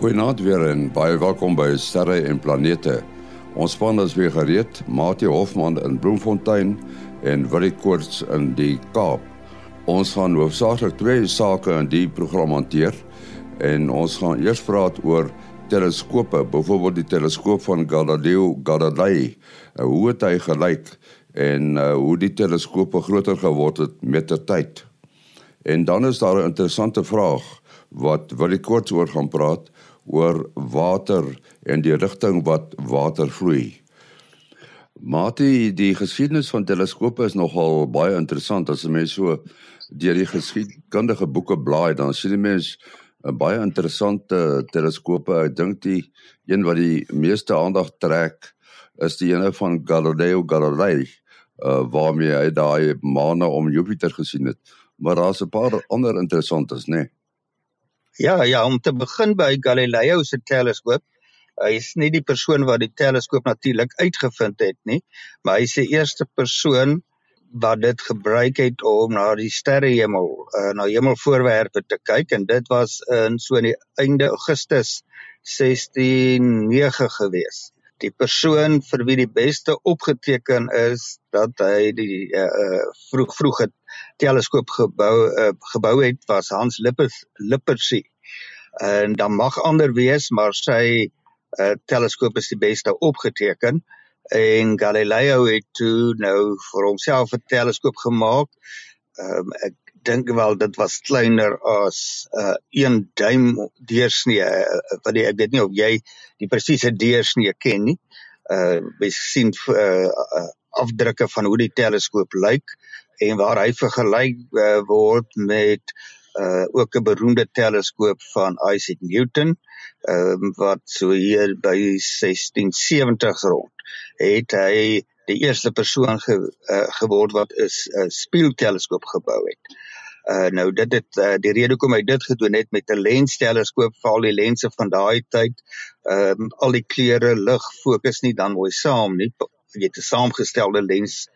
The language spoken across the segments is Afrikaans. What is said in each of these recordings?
Goeienaand weer en baie welkom by Sterre en Planete. Ons span is weer gereed, Mati Hofman in Bloemfontein en Willie Koorts in die Kaap. Ons gaan hoofsaaklik twee sake in die program hanteer en ons gaan eers praat oor teleskope, byvoorbeeld die teleskoop van Galileo Galilei. Uh, hoe het hy gelyk en uh, hoe die teleskope groter geword het met die tyd? En dan is daar 'n interessante vraag wat wil ek kort oor gaan praat oor water en die rigting wat water vloei. Mate die geskiedenis van teleskope is nogal baie interessant as jy so deur die geskiedkundige boeke blaai dan sien jy mens 'n baie interessante teleskope. Ek dink die een wat die meeste aandag trek is die ene van Galileo Galilei, uh, waarmee hy daai maane om Jupiter gesien het. Maar daar's 'n paar ander interessantes, né? Nee. Ja, ja, om te begin by Galileo se teleskoop. Hy is nie die persoon wat die teleskoop natuurlik uitgevind het nie, maar hy is die eerste persoon wat dit gebruik het om na die sterrehemel, uh, na hemelvoorwerpe te kyk en dit was in so in die einde Augustus 169 gewees. Die persoon vir wie die beste opgeteken is dat hy die uh, vroeg vroeg het teleskoop gebou uh, gebou het was Hans Lippers Lippershey. En dan mag ander wees, maar sy uh, teleskoop is die beste opgeteken. Uh, en Galileo het toe nou vir homself 'n teleskoop gemaak. Ehm um, ek dink wel dit was kleiner as 'n uh, 1 duim deursnee uh, wat die, ek weet nie of jy die presiese deursnee ken nie. Uh jy sien uh, uh, afdrukke van hoe die teleskoop lyk en waar hy vergelyk uh, word met uh ook 'n beroemde teleskoop van Isaac Newton ehm um, wat so hier by 1670s rond het hy die eerste persoon ge, uh, geword wat 'n uh, spieelteleskoop gebou het. Uh nou dit het uh, die rede hoekom hy dit gedoen het met 'n lensteleskoop vir al die lense van daai tyd, ehm um, al die kleure, lig, fokus nie dan mooi saam nie. Jy het 'n saamgestelde lens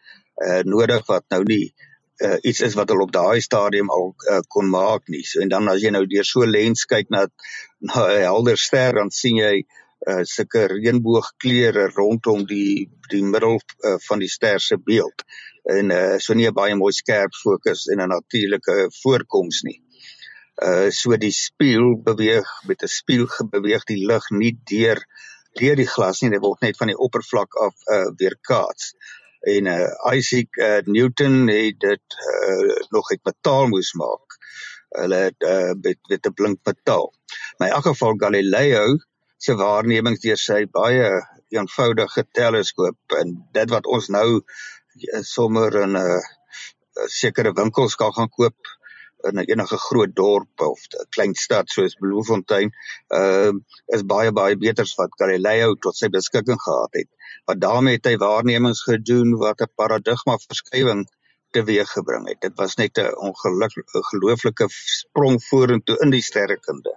uh nodig wat nou nie uh, iets is wat hulle op daai stadium al uh, kon maak nie. So en dan as jy nou deur so lens kyk na na 'n helder ster dan sien jy uh, sulke reënboogkleure rondom die die middel uh, van die ster se beeld. En uh, so nie 'n baie mooi skerp fokus en 'n natuurlike voorkoms nie. Uh so die spieël beweeg met 'n spieël beweeg die lig nie deur deur die glas nie, dit word net van die oppervlak af uh weerkaats en uh, Isaac uh, Newton het dit uh, nog uit metaal moes maak. Hulle het uh, met met 'n blink metaal. Maar in elk geval Galileo se waarnemings deur sy baie eenvoudige teleskoop en dit wat ons nou sommer in 'n uh, sekere winkels kan gaan koop in enige groot dorp of 'n klein stad soos Bloemfontein, ehm uh, is baie baie beter wat Galileo tot sy beskikking gehad het wat daarmee het hy waarnemings gedoen wat 'n paradigma verskywing teweeggebring het. Dit was net 'n ongelooflike sprong vorentoe in die sterrekunde.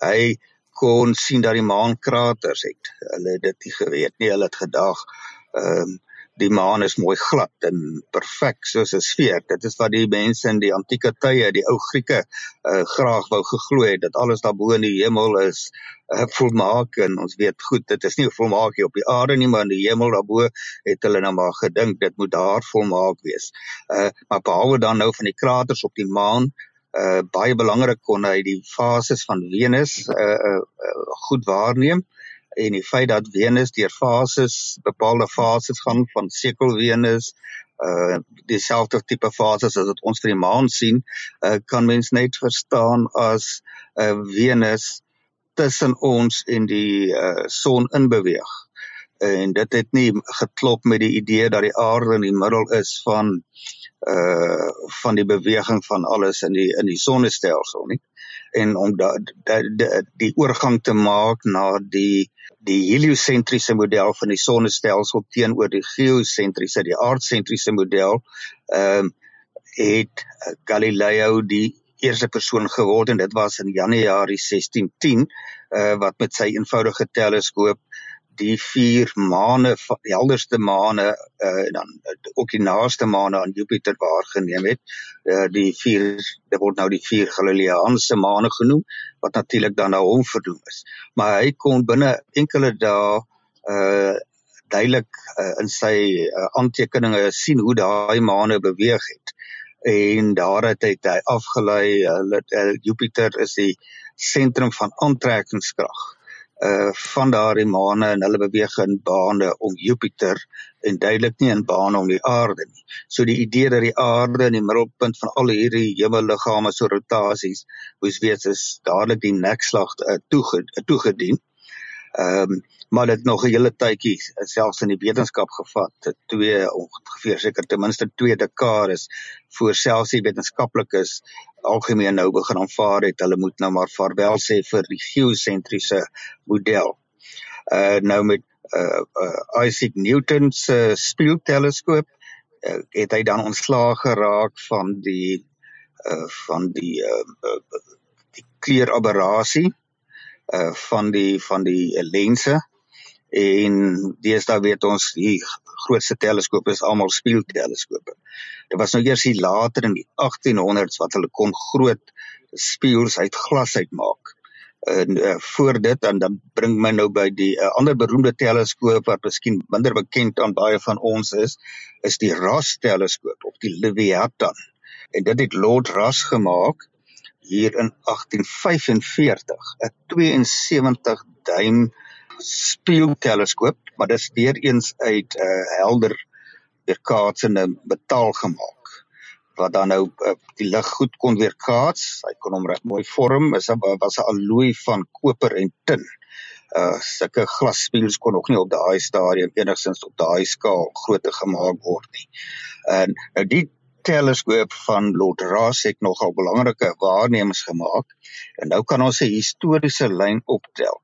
Hy kon sien dat die maan kraters het. Hulle het dit nie geweet nie. Hulle het gedag ehm um, die maan is mooi glad en perfek soos 'n sfeer. Dit is wat die mense in die antieke tye, die ou Grieke, uh, graag wou geglo het dat alles daarbo in die hemel is uh, volmaak en ons weet goed, dit is nie volmaak hier op die aarde nie, maar in die hemel daarbo het hulle nou maar gedink dit moet daar volmaak wees. Uh, maar behalwe dan nou van die kraters op die maan Uh baie belangrik kon hy die fases van Venus uh, uh, uh goed waarneem en die feit dat Venus deur fases bepaalde fases gaan van sekel Venus uh dieselfde tipe fases as wat ons vir die maan sien uh kan mens net verstaan as uh, Venus tussen ons en die uh son in beweeg. En dit het nie geklop met die idee dat die aarde in die middel is van uh van die beweging van alles in die in die sonnestelsel nie. En om da, da, da, die oorgang te maak na die die heliosentriese model van die sonnestelsel teenoor die geosentriese die aardsentriese model ehm um, het Galileo die eerste persoon geword en dit was in Januarie 1610 uh, wat met sy eenvoudige teleskoop die vier maane die helderste maane uh, dan ook die naaste maane aan Jupiter waargeneem het. Uh, die vier dit word nou die vier Galileanse maane genoem wat natuurlik dan nou hom verdoem is. Maar hy kon binne enkele dae uh duidelik uh, in sy uh, aantekeninge sien hoe daai maane beweeg het. En daar het hy, afgelei uh, uh, Jupiter is die sentrum van aantrekkingskrag uh van daardie maane en hulle beweeg in bane om Jupiter en duidelik nie in bane om die aarde nie. So die idee dat die aarde in die middelpunt van al hierdie hemelliggame so rotasies moes wees is dadelik die nekslag uh, toegedien. Ehm um, maar dit nog 'n hele tydjie selfs in die wetenskap gevat twee ongeveer seker ten minste twee dekades voor selfs die wetenskaplikes algemeen nou begin aanvaar het hulle moet nou maar vaarwel sê vir die geosentriese model. Uh nou met uh, uh Isaac Newton se spieelteleskoop uh, het hy dan ontslaag geraak van die uh van die uh, uh die kleuraberrasie uh van die van die lense en deesdae weet ons die grootste teleskope is almal spieelteleskope. Dit was nou eers hier later in die 1800s wat hulle kon groot spieëls uit glas uitmaak. En uh, voor dit en dan bring my nou by die uh, ander beroemde teleskoop wat miskien minder bekend aan baie van ons is, is die Rosse teleskoop of die Leviathan. En dit het Lord Rosse gemaak hier in 1845, 'n 72 duim spieelteleskoop, maar dit is weer eens uit 'n uh, eh, helder weerkaatsende metaal gemaak wat dan nou uh, die lig goed kon weerkaats. Hy kon hom reg mooi vorm. Is was 'n alloy van koper en tin. Uh sulke glasspieëls kon nog nie op daai stadium enigstens op daai skaal grootte gemaak word nie. En nou die teleskoop van Lord Rosse het nogal belangrike waarnemings gemaak. En nou kan ons 'n historiese lyn optel.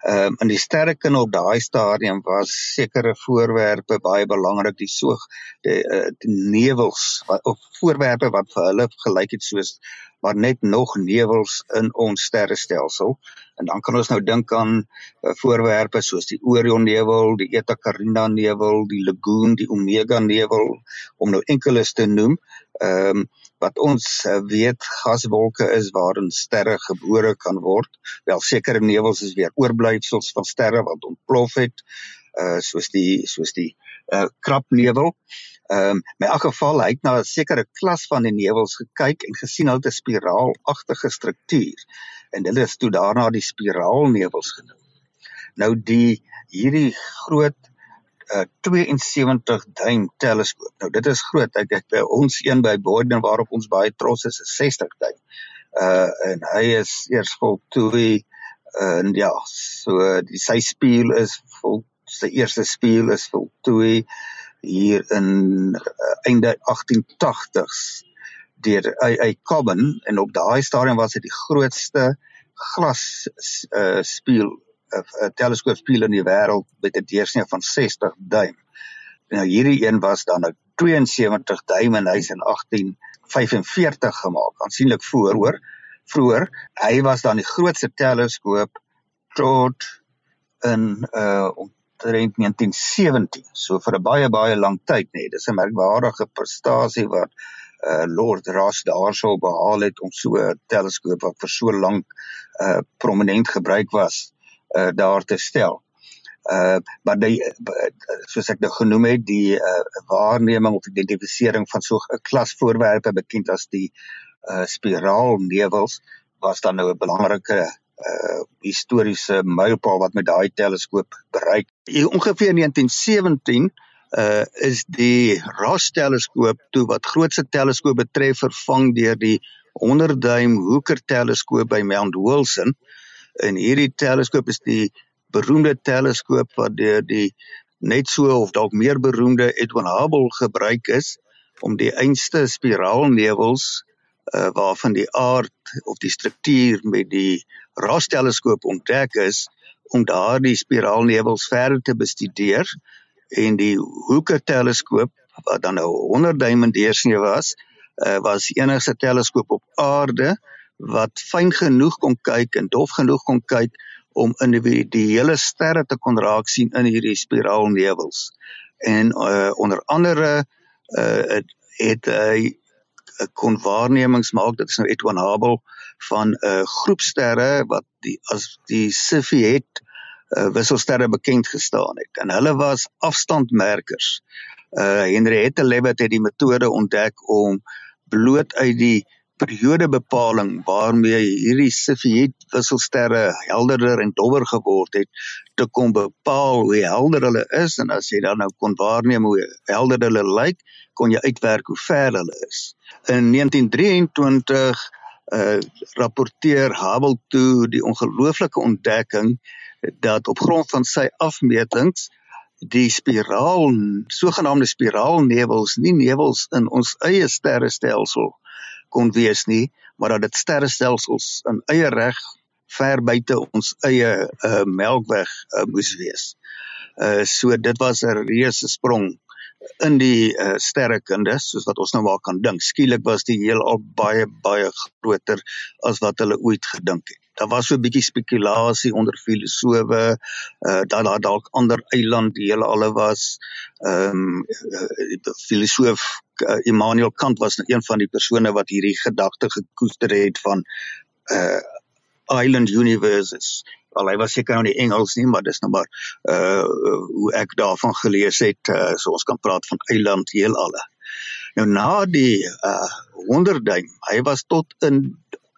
Ehm um, in die sterrekunde op daai stadium was sekere voorwerpe baie belangrik, die so die, uh, die nevels wat of voorwerpe wat vir hulle gelyk het soos maar net nog nevels in ons sterrestelsel. En dan kan ons nou dink aan uh, voorwerpe soos die Orion nevel, die Eta Carina nevel, die Lagoon, die Omega nevel om nou enkeles te noem. Ehm um, wat ons uh, weet gaswolke is waarin sterre gebore kan word. Wel sekere nevels is weer oorblyfsels van sterre wat ontplof het, uh soos die soos die uh krapnevel. Ehm um, in elk geval hy het na 'n sekere klas van die nevels gekyk en gesien hulle het 'n spiraalagtige struktuur en hulle is toe daarna die spiraalnevels genoem. Nou die hierdie groot 'n uh, 72 duim teleskoop. Nou dit is groot. Ek het by ons een by Boden waarop ons baie trots is, is 60 duim. Uh en hy is eers voltooi en ja, so die sy spieël is vol sy eerste spieël is voltooi hier in uh, einde 1880s deur hy hy Cobbin en op daai stadium was dit die grootste glas uh spieël 'n teleskoopspieël in die wêreld met 'n deursnee van 60 duim. Nou hierdie een was dan 'n 72 duim en hy's in 1845 gemaak. Aansienlik voor hoor. Vroeger, hy was dan die grootste teleskoop tot in uh omtrent 1970. So vir 'n baie baie lang tyd nê. Nee. Dis 'n merkwaardige prestasie wat uh Lord Ross daarso behaal het om so 'n teleskoop wat vir so lank uh prominent gebruik was uh, daar te stel. Uh maar die soos ek nou genoem het, die uh waarneming of identifisering van so 'n klas voorwerpe bekend as die uh spiraalnevels was dan nou 'n belangrike uh historiese mylpaal wat met daai teleskoop bereik. Hier ongeveer 1917 uh is die Rosse teleskoop toe wat grootste teleskoop betref vervang deur die 100 duim Hooker teleskoop by Mount Wilson en hierdie teleskoop is die beroemde teleskoop wat deur die net so of dalk meer beroemde Edwin Hubble gebruik is om die einste spiraalnevels uh, waarvan die aard of die struktuur met die Rosse teleskoop ontdek is om daardie spiraalnevels verder te bestudeer. En die Hooker teleskoop wat dan nou 100 duim in deursnee was uh, was enigste teleskoop op aarde wat fyn genoeg kon kyk en dof genoeg kon kyk om individuele sterre te kon raak sien in hierdie spiraalnevels. En uh, onder andere uh, het hy uh, kon waarnemings maak dit is nou Edwin Hubble van 'n uh, groep sterre wat die as die Cepheid uh, wisselsterre bekend gestaan het en hulle was afstandmerkers. Uh Henriette Leavitt het die metode ontdek om bloot uit die periodebepaling waarmee hierdie Cepheid wisselsterre helderder en dowwer geword het te kon bepaal hoe helder hulle is en as jy dan nou kon waarneem hoe helder hulle lyk, kon jy uitwerk hoe ver hulle is. In 1923 uh rapporteer Hubble toe die ongelooflike ontdekking dat op grond van sy afmetings die spiraal sogenaamde spiraalnevels nie nevels in ons eie sterrestelsel kon wees nie, maar dat dit sterrestelsels in eie reg ver buite ons eie uh, melkweg uh, moes wees. Uh so dit was 'n reuse sprong in die uh, sterrekunde soos wat ons nou maar kan dink. Skielik was die heelal baie baie groter as wat hulle ooit gedink het. Daar was so 'n bietjie spekulasie onder filosowe uh dat daar dalk ander eiland dele alle was. Ehm um, uh, filosoof uh, Immanuel Kant was een van die persone wat hierdie gedagte gekoester het van uh island universes. Al hy was seker nou nie Engels nie, maar dis nou maar uh hoe ek daarvan gelees het, uh, so ons kan praat van eiland heelalle. Nou na die uh 100 duim, hy was tot in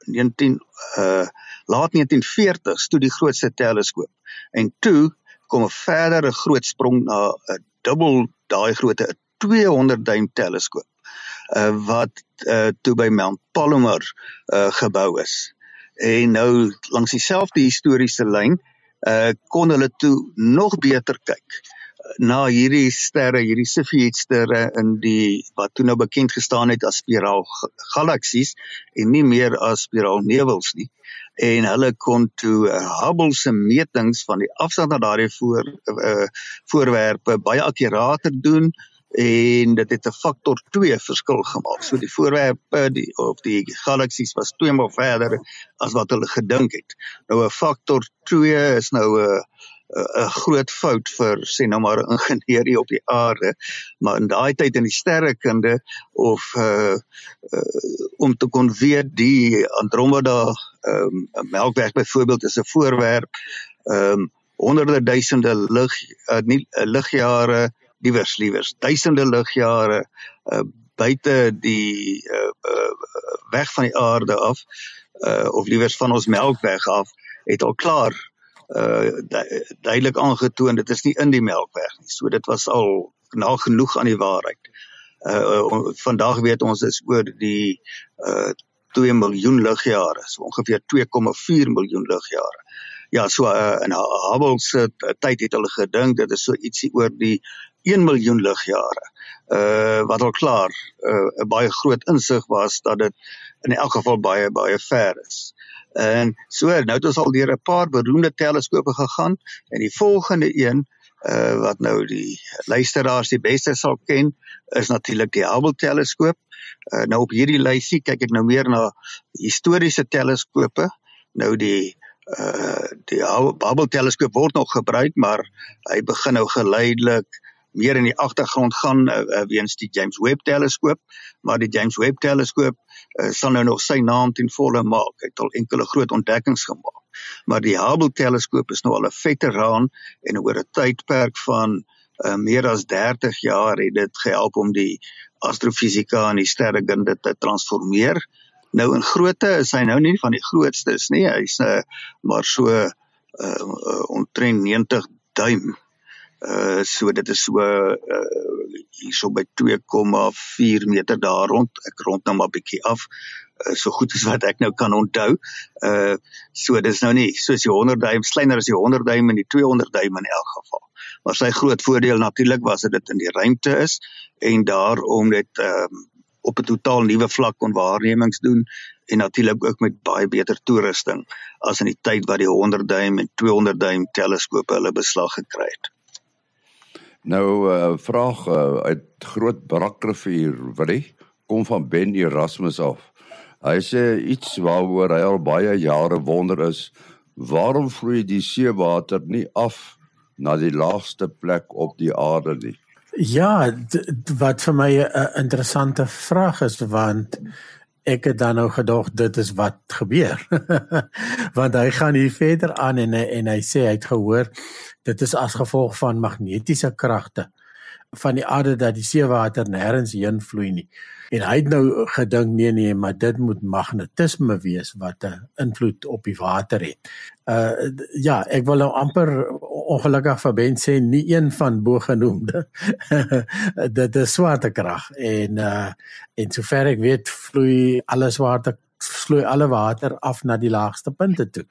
19 uh laat 1940s toe die grootste teleskoop. En toe kom 'n verdere groot sprong na 'n dubbel daai grootte 'n 200 duim teleskoop uh, wat uh, toe by Mount Palomar uh, gebou is. En nou langs dieselfde historiese lyn uh, kon hulle toe nog beter kyk na hierdie sterre, hierdie Cepheidsterre in die wat toe nou bekend gestaan het as spiraal galaksies en nie meer as spiraal nevels nie. En hulle kon toe uh, Hubble se metings van die afstand na daardie voor uh, voorwerpe baie akkurater doen en dit het 'n faktor 2 verskil gemaak. So die voorwerpe die of die galaksies was twee maal verder as wat hulle gedink het. Nou 'n faktor 2 is nou 'n 'n groot fout vir sê nou maar 'n ingenieur hier op die aarde, maar in daai tyd in die sterrekunde of uh, uh om te kon weet die Andromeda ehm um, Melkweg byvoorbeeld is 'n voorwerp ehm um, honderde duisende lig uh, nie uh, ligjare liewers liewers duisende ligjare uh, buite die uh, uh, weg van die aarde af uh, of liewers van ons melkweg af het al klaar uh, duidelik aangetoon dit is nie in die melkweg nie so dit was al na genoeg aan die waarheid uh, uh, vandag weet ons is oor die uh, 2 miljoen ligjare so ongeveer 2,4 miljoen ligjare ja so uh, in Hubble se tyd het hulle gedink dit is so ietsie oor die 1 miljoen ligjare. Uh wat al klaar 'n uh, baie groot insig was dat dit in elk geval baie baie ver is. En so nou het ons al deur 'n paar beroemde teleskope gegaan en die volgende een uh wat nou die luisteraars die beste sal ken is natuurlik die Hubble teleskoop. Uh nou op hierdie lysie kyk ek nou meer na historiese teleskope. Nou die uh die Hubble teleskoop word nog gebruik maar hy begin nou geleidelik meer in die agtergrond gaan uh, uh, weens die James Webb teleskoop, maar die James Webb teleskoop uh, sal nou nog sy naam ten volle maak. Hy het al enkele groot ontdekkings gemaak. Maar die Hubble teleskoop is nou al 'n veteraan en oor 'n tydperk van uh, meer as 30 jaar het dit gehelp om die astrofisika en die sterrekunde te transformeer. Nou in grootte is hy nou nie van die grootstes nie. Hy's uh, maar so uh, uh, omtrent 90 duim Uh so dit is so uh hierso by 2,4 meter daar rond. Ek rond nou maar bietjie af. Uh, so goed as wat ek nou kan onthou. Uh so dis nou nie soos die 100 duim kleiner as die 100 duim en die 200 duim in elk geval. Maar sy groot voordeel natuurlik was dat dit in die ruimte is en daarom dit ehm um, op 'n totaal nuwe vlak kon waarnemings doen en natuurlik ook met baie beter toerusting as in die tyd wat die 100 duim en 200 duim teleskope hulle beslag gekry het. Nou uh vraag uh, uit Groot Brakrivier, Willie, kom van Ben Erasmus af. Hy sê iets waaroor hy al baie jare wonder is Waarom vloei die seewater nie af na die laagste plek op die aarde nie? Ja, wat vir my 'n interessante vraag is want ek het dan nou gedog dit is wat gebeur. want hy gaan hier verder aan en en hy sê hy het gehoor dit is as gevolg van magnetiese kragte van die aarde dat die seewater nêrens heen vloei nie. En hy het nou gedink nee nee, maar dit moet magnetisme wees wat 'n invloed op die water het. Uh ja, ek wil nou amper ongelukkig vir Ben sê nie een van bogenoemde dit is swaartekrag en uh en sover ek weet vloei alle swaarte vloei alle water af na die laagste punte toe.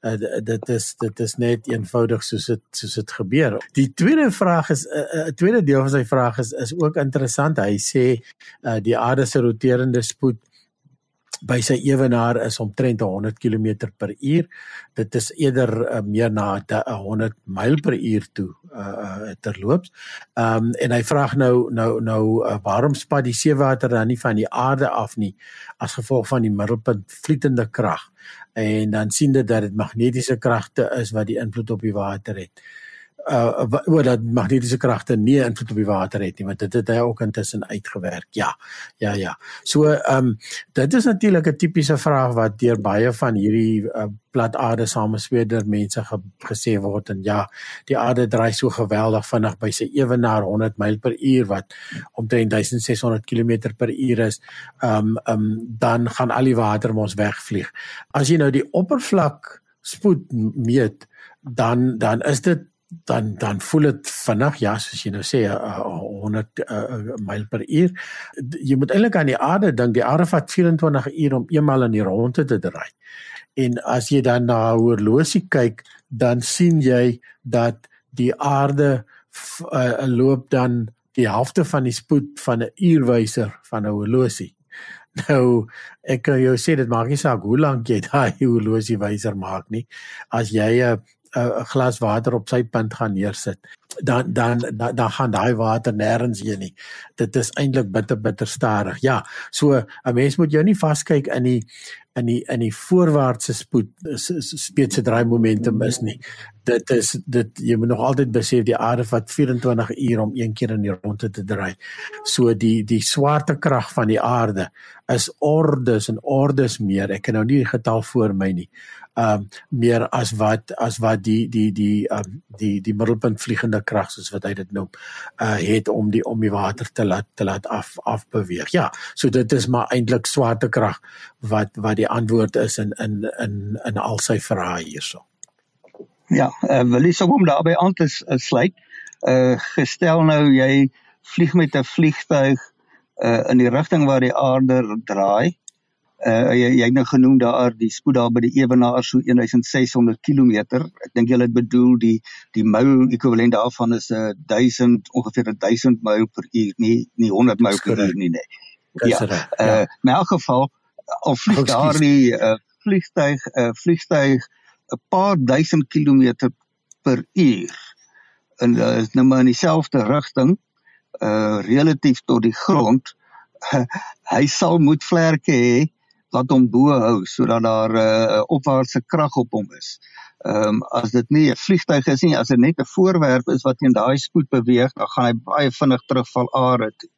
Uh, dit is dit is net eenvoudig soos dit soos dit gebeur. Die tweede vraag is 'n uh, uh, tweede deel van sy vraag is is ook interessant. Hy sê uh, die aarde se roterende spoed by sy ewenaar is omtrent 100 km per uur. Dit is eerder uh, meer na 100 myl per uur toe uh terloops. Ehm um, en hy vra nou nou nou uh, waarom spat die seewater dan nie van die aarde af nie as gevolg van die middelpunt vlietende krag. En dan sien dit dat dit magnetiese kragte is wat die invloed op die water het wat dat magnetiese kragte nie invloed op die water het nie want dit het hy ook intussen uitgewerk. Ja. Ja ja. So ehm um, dit is natuurlik 'n tipiese vraag wat deur baie van hierdie uh, plat aarde samesweerder mense ge gesê word en ja, die aarde draai so geweldig vinnig by sy ewenaar 100 myl per uur wat omtrent 1600 km per uur is. Ehm um, ehm um, dan gaan al die water mos wegvlieg. As jy nou die oppervlak spoed meet dan dan is dit dan dan voel dit vinnig ja soos jy nou sê uh, 100 uh, myl per uur. Jy moet eintlik aan die aarde dink die aarde vat 24 uur om eenmal in die ronde te draai. En as jy dan na horlosie kyk dan sien jy dat die aarde uh, loop dan die helfte van die spoed van 'n uurwyser van 'n horlosie. Nou ek kan jou sê dit maak nie saak hoe lank jy daai horlosiewyser maak nie. As jy 'n uh, 'n glas water op sy punt gaan neersit, dan dan dan, dan gaan daai water nêrens heen nie. Dit is eintlik bitter bitter stadig. Ja, so 'n mens moet jou nie vaskyk in die in die in die voorwaartse spoed speetse draai momentum is nie. Dit is dit jy moet nog altyd besef die aarde vat 24 uur om een keer in die ronde te draai. So die die swaartekrag van die aarde is ordes en ordes meer. Ek kan nou nie die getal voor my nie ehm um, meer as wat as wat die die die ehm um, die die middelpunt vliegende krag soos wat hy dit noem uh het om die om die water te laat te laat af af beweeg. Ja, so dit is maar eintlik swaartekrag wat wat die antwoord is in in in in al sy vrae hierso. Ja, uh, wil jy sommer daarby aan te sluit? Uh gestel nou jy vlieg met 'n vliegtuig uh in die rigting waar die aarde draai uh jy, jy het nou genoem daar die spoed daar by die ewenaar so 1600 km. Ek dink jy het bedoel die die myl ekwivalent daarvan is 'n uh, 1000 ongeveer 1000 myl per uur, nie nie 100 myl per uur nie. Nee. Ja. Uh in elk geval al vlieg daar die uh, vliegtuig uh, vliegtuig 'n paar duisend kilometer per uur en uh, is nou maar in dieselfde rigting uh relatief tot die grond. Uh, hy sal moet vlerke hê wat hom bo hou sodat daar 'n uh, opwaartse krag op hom is. Ehm um, as dit nie 'n vliegtyg is nie, as dit net 'n voorwerp is wat teen daai spoed beweeg, dan gaan hy baie vinnig terugval aarde toe.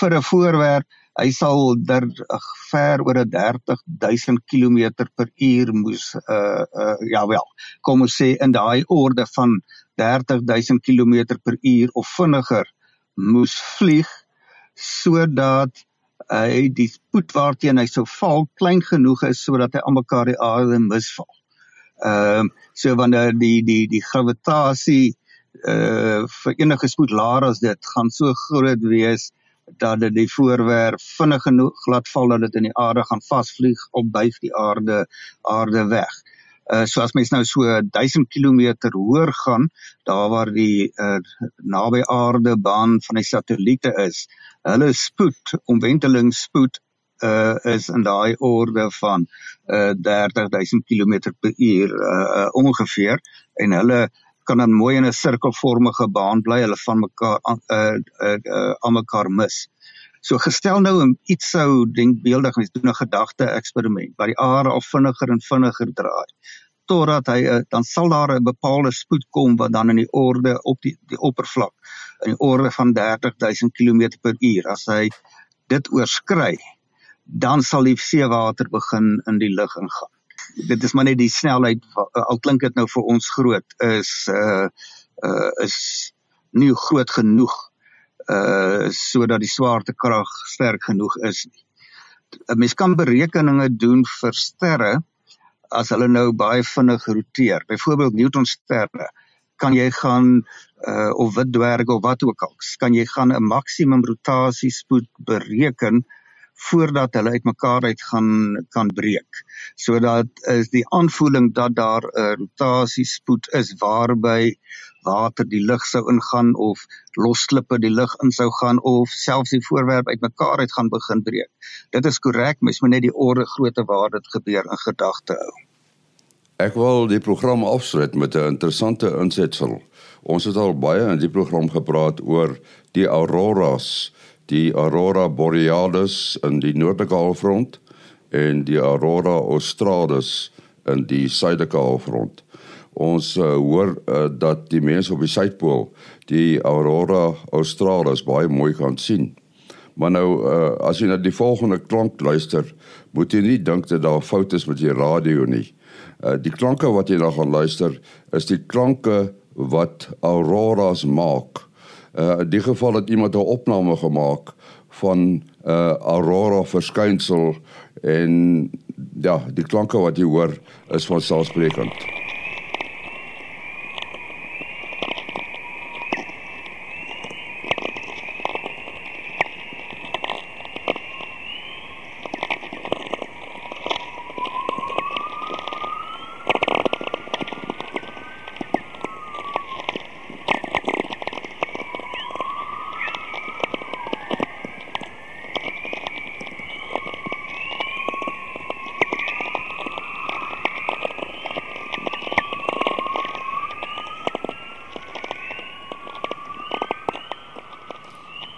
Vir 'n voorwerp, hy sal der ver oor 'n 30000 km per uur moes uh uh ja wel, kom ons sê in daai orde van 30000 km per uur of vinniger moes vlieg sodat hy die spoed waarteen hy sou val klein genoeg is sodat hy almekaar die aarde misval. Ehm uh, so wanneer die die die gravitasie uh vir enige spoed laer as dit gaan so groot wees dat dit die voorwerp vinnig genoeg glad val dat dit in die aarde gaan vasvlieg op buig die aarde aarde weg. Uh so as mens nou so 1000 km hoër gaan daar waar die uh naby aarde baan van die satelliete is, hulle spoed, omwentelingsspoed uh is in daai orde van uh 30000 km per uur uh, uh ongeveer en hulle kan dan mooi in 'n sirkelvormige baan bly hulle van mekaar uh uh, uh aan mekaar mis. So gestel nou iets sou denkbeeldig mens doen 'n gedagte eksperiment waar die aarde al vinniger en vinniger draai. totdat hy uh, dan sal daar 'n bepaalde spoed kom wat dan in die orde op die die oppervlak in die orde van 30000 km/h as hy dit oorskry dan sal die seewater begin in die lug ingaan. Dit is maar net die snelheid al klink dit nou vir ons groot is uh uh is nie groot genoeg uh sodat die swaartekrag sterk genoeg is. 'n Mens kan berekeninge doen vir sterre as hulle nou baie vinnig roteer. Byvoorbeeld neutronsterre kan jy gaan uh of wit dwerge of wat ook al, kan jy gaan 'n maksimum rotasiespoed bereken voordat hulle uitmekaar uit gaan kan breek. Sodat is die aanvoeling dat daar 'n rotasiespoed is waarby water die lug sou ingaan of losklippe die lug in sou gaan of selfs die voorwerp uitmekaar uit gaan begin breek. Dit is korrek, mens moet net die orde grootte waar dit gebeur in gedagte hou. Ek wil die program afsluit met 'n interessante insetsel. Ons het al baie in die program gepraat oor die auroras, die aurora borealis in die noordelike halfrond en die aurora australis in die suidelike halfrond ons uh, hoor uh, dat die mense op die suidpool die aurora australis baie mooi kan sien. Maar nou uh, as jy na die volgende klank luister, moet jy nie dink dat daar foute is met die radio nie. Uh, die klanke wat jy dan gaan luister, is die klanke wat auroras maak. Uh, die geval het iemand 'n opname gemaak van uh, aurora verskynsel en ja, die klanke wat jy hoor is van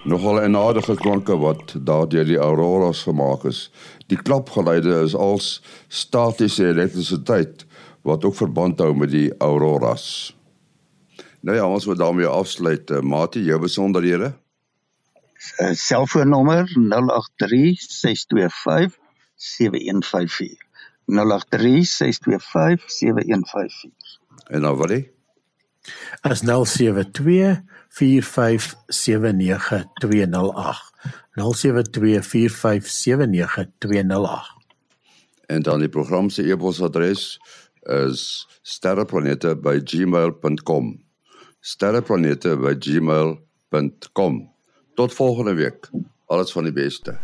nogal 'n aardige klanke wat daardeur die auroras gemaak is. Die klapgeluide is als statiese elektrisiteit wat ook verband hou met die auroras. Nou ja, ons moet daarmee afsluit. Uh, Mate, jou besonderhede? Uh, selfoonnommer 083 625 7154. 083 625 7154. En dan wat? As 072 0724579208 En dan die program se e-posadres is sterreplanete@gmail.com. sterreplanete@gmail.com. Tot volgende week. Alles van die beste.